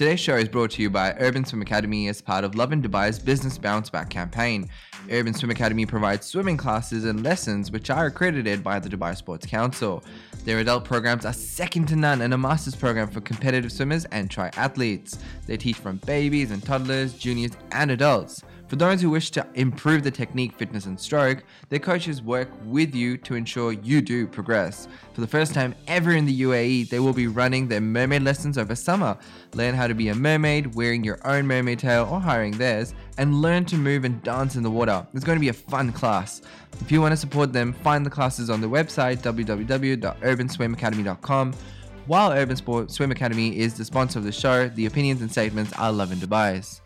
Today's show is brought to you by Urban Swim Academy as part of Lovin Dubai's Business Bounce Back campaign. Urban Swim Academy provides swimming classes and lessons which are accredited by the Dubai Sports Council. Their adult programs are second to none and a master's program for competitive swimmers and triathletes. They teach from babies and toddlers, juniors, and adults. For those who wish to improve the technique, fitness, and stroke, their coaches work with you to ensure you do progress. For the first time ever in the UAE, they will be running their mermaid lessons over summer. Learn how to be a mermaid, wearing your own mermaid tail or hiring theirs, and learn to move and dance in the water. It's going to be a fun class. If you want to support them, find the classes on their website www.urbanswimacademy.com. While Urban Sport Swim Academy is the sponsor of the show, the opinions and statements are Lovin Dubai's.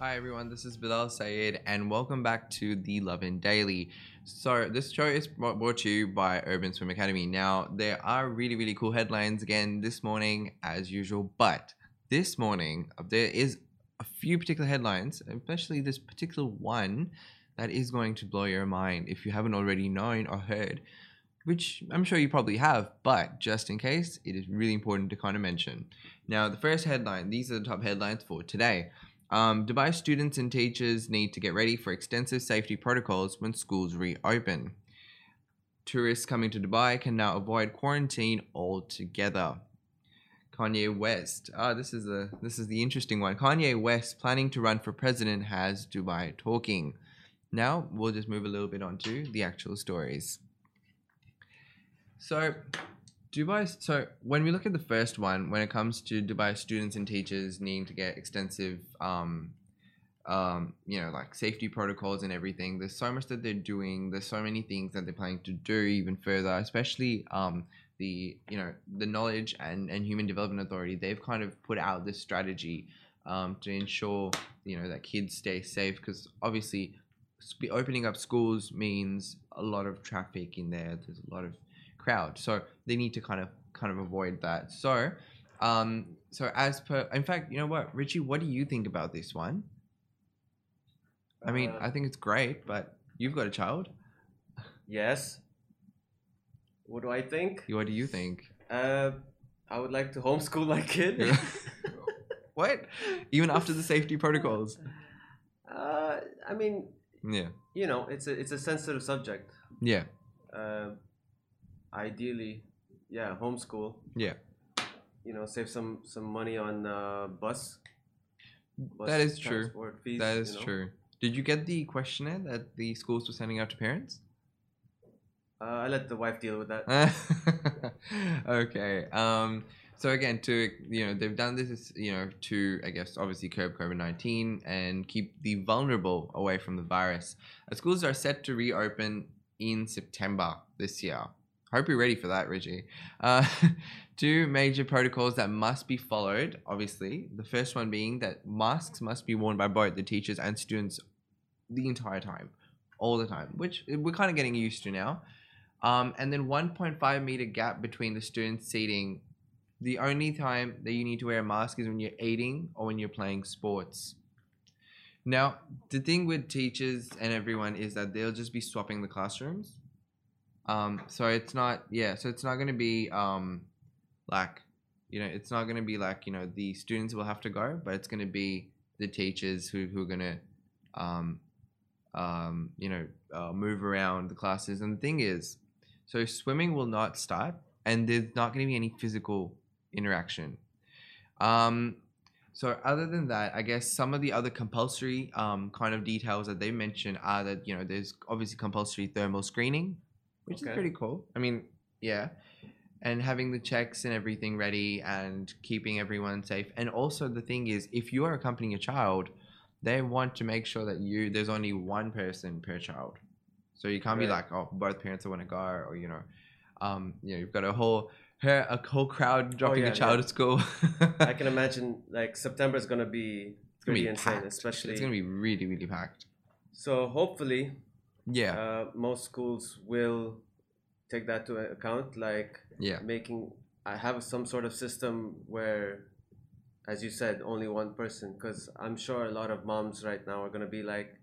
Hi everyone, this is Bilal Sayed and welcome back to the Lovin Daily. So this show is brought to you by Urban Swim Academy. Now there are really really cool headlines again this morning as usual, but this morning uh, there is a few particular headlines, especially this particular one that is going to blow your mind if you haven't already known or heard, which I'm sure you probably have, but just in case, it is really important to kind of mention. Now, the first headline, these are the top headlines for today. Um, Dubai students and teachers need to get ready for extensive safety protocols when schools reopen. Tourists coming to Dubai can now avoid quarantine altogether. Kanye West. Ah, this is the this is the interesting one. Kanye West planning to run for president has Dubai talking. Now we'll just move a little bit on to the actual stories. So Dubai. So when we look at the first one, when it comes to Dubai students and teachers needing to get extensive, um, um, you know, like safety protocols and everything, there's so much that they're doing. There's so many things that they're planning to do even further, especially um, the you know the knowledge and and human development authority. They've kind of put out this strategy um, to ensure you know that kids stay safe because obviously opening up schools means a lot of traffic in there. There's a lot of crowd. So they need to kind of kind of avoid that. So um so as per in fact, you know what, Richie, what do you think about this one? I mean, uh, I think it's great, but you've got a child. Yes. What do I think? What do you think? Uh, I would like to homeschool my kid. what? Even after the safety protocols? Uh, I mean, yeah. You know, it's a it's a sensitive subject. Yeah. Uh, ideally, yeah, homeschool. Yeah. You know, save some some money on uh, bus. bus that is true. Fees, that is you know? true. Did you get the questionnaire that the schools were sending out to parents? Uh, I let the wife deal with that. okay. Um. So again, to you know, they've done this, you know, to I guess obviously curb COVID nineteen and keep the vulnerable away from the virus. schools are set to reopen in September this year. Hope you're ready for that, Reggie. Uh, two major protocols that must be followed, obviously. The first one being that masks must be worn by both the teachers and students the entire time, all the time, which we're kind of getting used to now. Um, and then 1.5 meter gap between the students seating. The only time that you need to wear a mask is when you're eating or when you're playing sports. Now, the thing with teachers and everyone is that they'll just be swapping the classrooms. Um, so it's not yeah, so it's not gonna be um like you know, it's not gonna be like, you know, the students will have to go, but it's gonna be the teachers who, who are gonna um um, you know, uh, move around the classes. And the thing is, so swimming will not start, and there's not going to be any physical interaction. Um, so other than that, I guess some of the other compulsory um, kind of details that they mention are that you know there's obviously compulsory thermal screening, which okay. is pretty cool. I mean, yeah. And having the checks and everything ready and keeping everyone safe. And also, the thing is, if you are accompanying a child, they want to make sure that you there's only one person per child. So you can't right. be like, oh, both parents are want to go, or you know, um, you know, you've got a whole her a whole crowd dropping oh, yeah, a child yeah. at school. I can imagine like September is gonna be it's gonna be insane, packed. especially it's gonna be really really packed. So hopefully yeah uh, most schools will take that to account like yeah making i have some sort of system where as you said, only one person. Because I'm sure a lot of moms right now are gonna be like,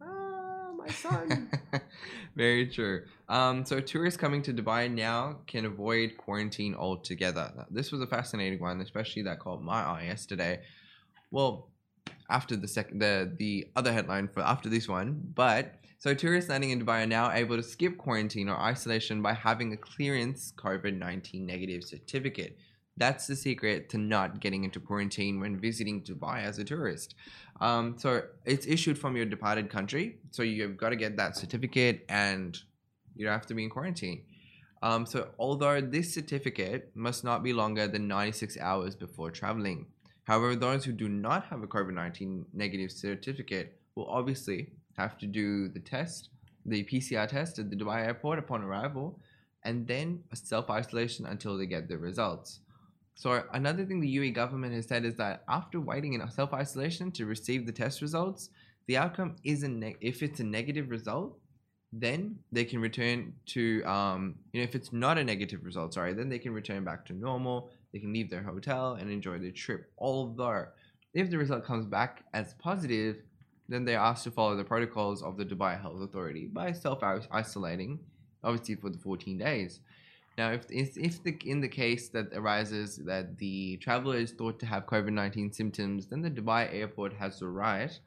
"Ah, my son." Very true. Um, so tourists coming to Dubai now can avoid quarantine altogether. Now, this was a fascinating one, especially that caught my eye yesterday. Well, after the second, the the other headline for after this one, but so tourists landing in Dubai are now able to skip quarantine or isolation by having a clearance COVID nineteen negative certificate. That's the secret to not getting into quarantine when visiting Dubai as a tourist. Um, so it's issued from your departed country. So you've got to get that certificate and you don't have to be in quarantine. Um, so although this certificate must not be longer than 96 hours before traveling. However, those who do not have a COVID 19 negative certificate will obviously have to do the test, the PCR test at the Dubai airport upon arrival, and then a self isolation until they get the results. So another thing the UAE government has said is that after waiting in self isolation to receive the test results, the outcome is a ne- if it's a negative result, then they can return to um, you know if it's not a negative result, sorry, then they can return back to normal. They can leave their hotel and enjoy their trip. Although, if the result comes back as positive, then they're asked to follow the protocols of the Dubai Health Authority by self isolating, obviously for the 14 days. Now, if, if, if the, in the case that arises that the traveler is thought to have COVID 19 symptoms, then the Dubai airport has the right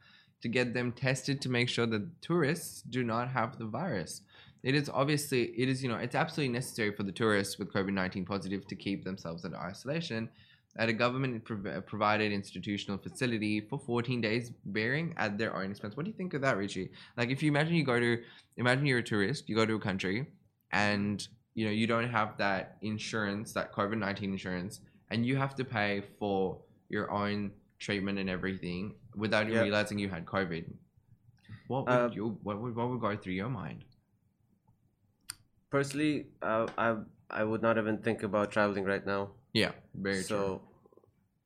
to get them tested to make sure that tourists do not have the virus. It is obviously, it is, you know, it's absolutely necessary for the tourists with COVID 19 positive to keep themselves in isolation at a government prov- provided institutional facility for 14 days, bearing at their own expense. What do you think of that, Richie? Like, if you imagine you go to, imagine you're a tourist, you go to a country, and you know you don't have that insurance that covid-19 insurance and you have to pay for your own treatment and everything without yep. realizing you had covid what would uh, you what would, what would go through your mind personally uh, i i would not even think about traveling right now yeah very so true.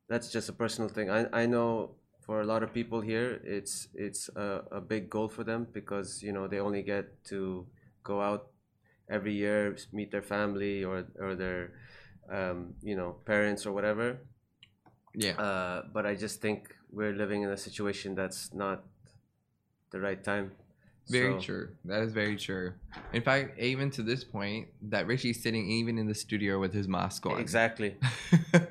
that's just a personal thing. I i know for a lot of people here it's it's a, a big goal for them because you know they only get to go out every year meet their family or or their um, you know parents or whatever. Yeah. Uh, but i just think we're living in a situation that's not the right time very so. true that is very true in fact even to this point that richie's sitting even in the studio with his mask on exactly we're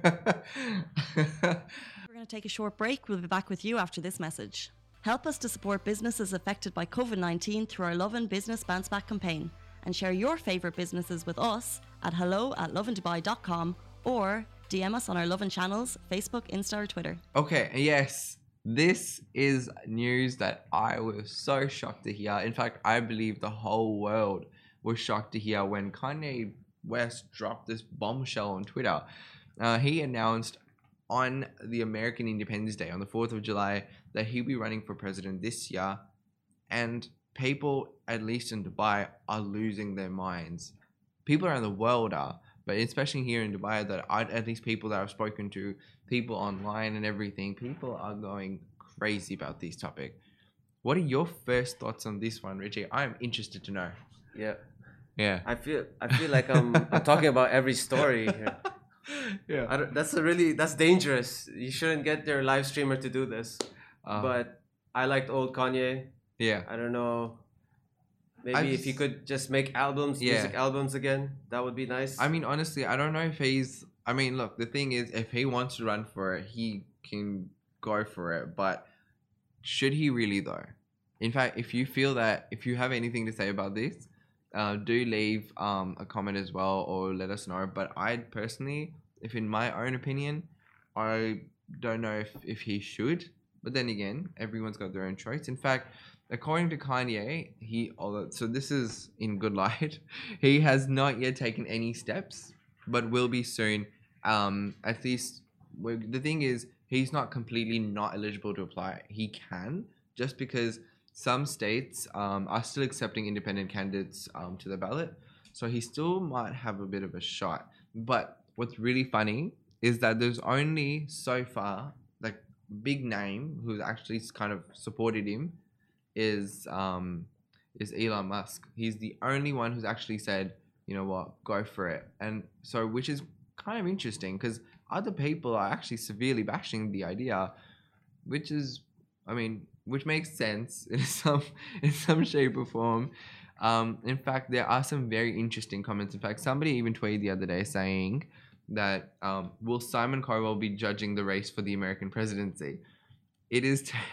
going to take a short break we'll be back with you after this message help us to support businesses affected by covid-19 through our Lovin Business Bounce Back campaign and share your favourite businesses with us at hello at lovindubai.com or DM us on our Lovin channels, Facebook, Insta, or Twitter. Okay, yes. This is news that I was so shocked to hear. In fact, I believe the whole world was shocked to hear when Kanye West dropped this bombshell on Twitter. Uh, he announced on the American Independence Day, on the 4th of July, that he'll be running for president this year. And people, at least in Dubai, are losing their minds. People around the world are, but especially here in Dubai, that I, at least people that I've spoken to, people online and everything, people are going crazy about this topic. What are your first thoughts on this one, Richie? I am interested to know. Yeah. Yeah. I feel I feel like I'm I'm talking about every story here. yeah. that's a really that's dangerous. You shouldn't get your live streamer to do this. Uh, but I liked old Kanye. Yeah. I don't know. Maybe just, if he could just make albums, yeah. music albums again, that would be nice. I mean, honestly, I don't know if he's. I mean, look, the thing is, if he wants to run for it, he can go for it. But should he really, though? In fact, if you feel that, if you have anything to say about this, uh, do leave um, a comment as well or let us know. But I personally, if in my own opinion, I don't know if, if he should. But then again, everyone's got their own choice. In fact, according to Kanye, he so this is in good light. He has not yet taken any steps, but will be soon. Um, at least the thing is, he's not completely not eligible to apply. He can just because some states um, are still accepting independent candidates um, to the ballot, so he still might have a bit of a shot. But what's really funny is that there's only so far like big name who's actually kind of supported him is um, is Elon Musk. He's the only one who's actually said, you know what, go for it. And so, which is kind of interesting because other people are actually severely bashing the idea, which is, I mean, which makes sense in some in some shape or form. Um, in fact, there are some very interesting comments. In fact, somebody even tweeted the other day saying that um, will Simon Cowell be judging the race for the American presidency? It is t-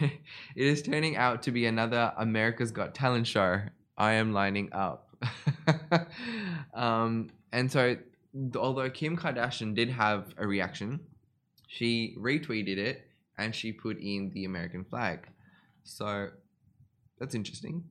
it is turning out to be another America's Got Talent show. I am lining up. um, and so, although Kim Kardashian did have a reaction, she retweeted it and she put in the American flag. So that's interesting.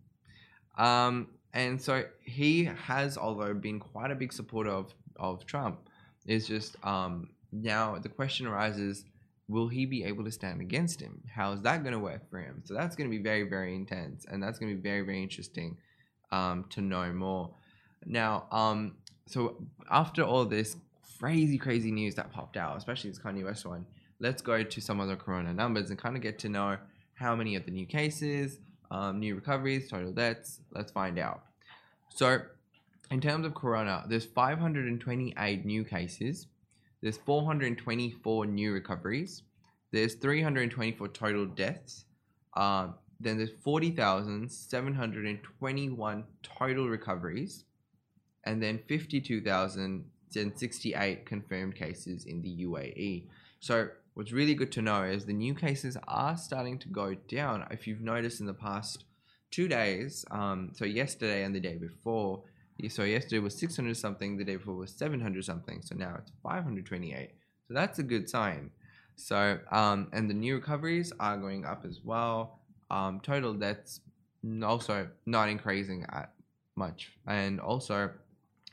Um, and so he has, although been quite a big supporter of, of Trump, is just um, now the question arises will he be able to stand against him? How is that going to work for him? So that's going to be very, very intense, and that's going to be very, very interesting um, to know more. Now, um, so after all this crazy, crazy news that popped out, especially this Kanye West one, let's go to some of the corona numbers and kind of get to know how many of the new cases, um, new recoveries, total deaths. Let's find out. So, in terms of corona, there's 528 new cases, there's 424 new recoveries, there's 324 total deaths, uh, then there's 40,721 total recoveries, and then 52,068 confirmed cases in the UAE. So, what's really good to know is the new cases are starting to go down. If you've noticed in the past two days, um, so yesterday and the day before, so yesterday was 600 something, the day before was 700 something, so now it's 528. So that's a good sign. So, um, and the new recoveries are going up as well. Um, total deaths also not increasing at much, and also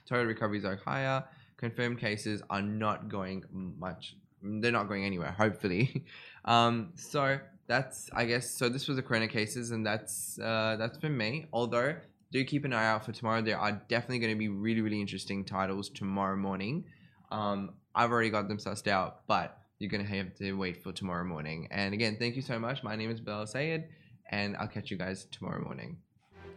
total recoveries are higher. Confirmed cases are not going much. They're not going anywhere. Hopefully, um, so that's I guess so. This was the corona cases, and that's uh, that's for me. Although do keep an eye out for tomorrow. There are definitely going to be really, really interesting titles tomorrow morning. Um, I've already got them sussed out, but you're going to have to wait for tomorrow morning. And again, thank you so much. My name is Bilal Sayed, and I'll catch you guys tomorrow morning.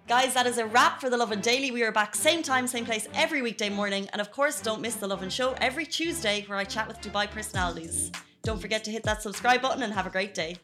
Guys, that is a wrap for the Lovin Daily. We are back same time, same place every weekday morning. And of course, don't miss the Lovin Show every Tuesday where I chat with Dubai personalities. Don't forget to hit that subscribe button and have a great day.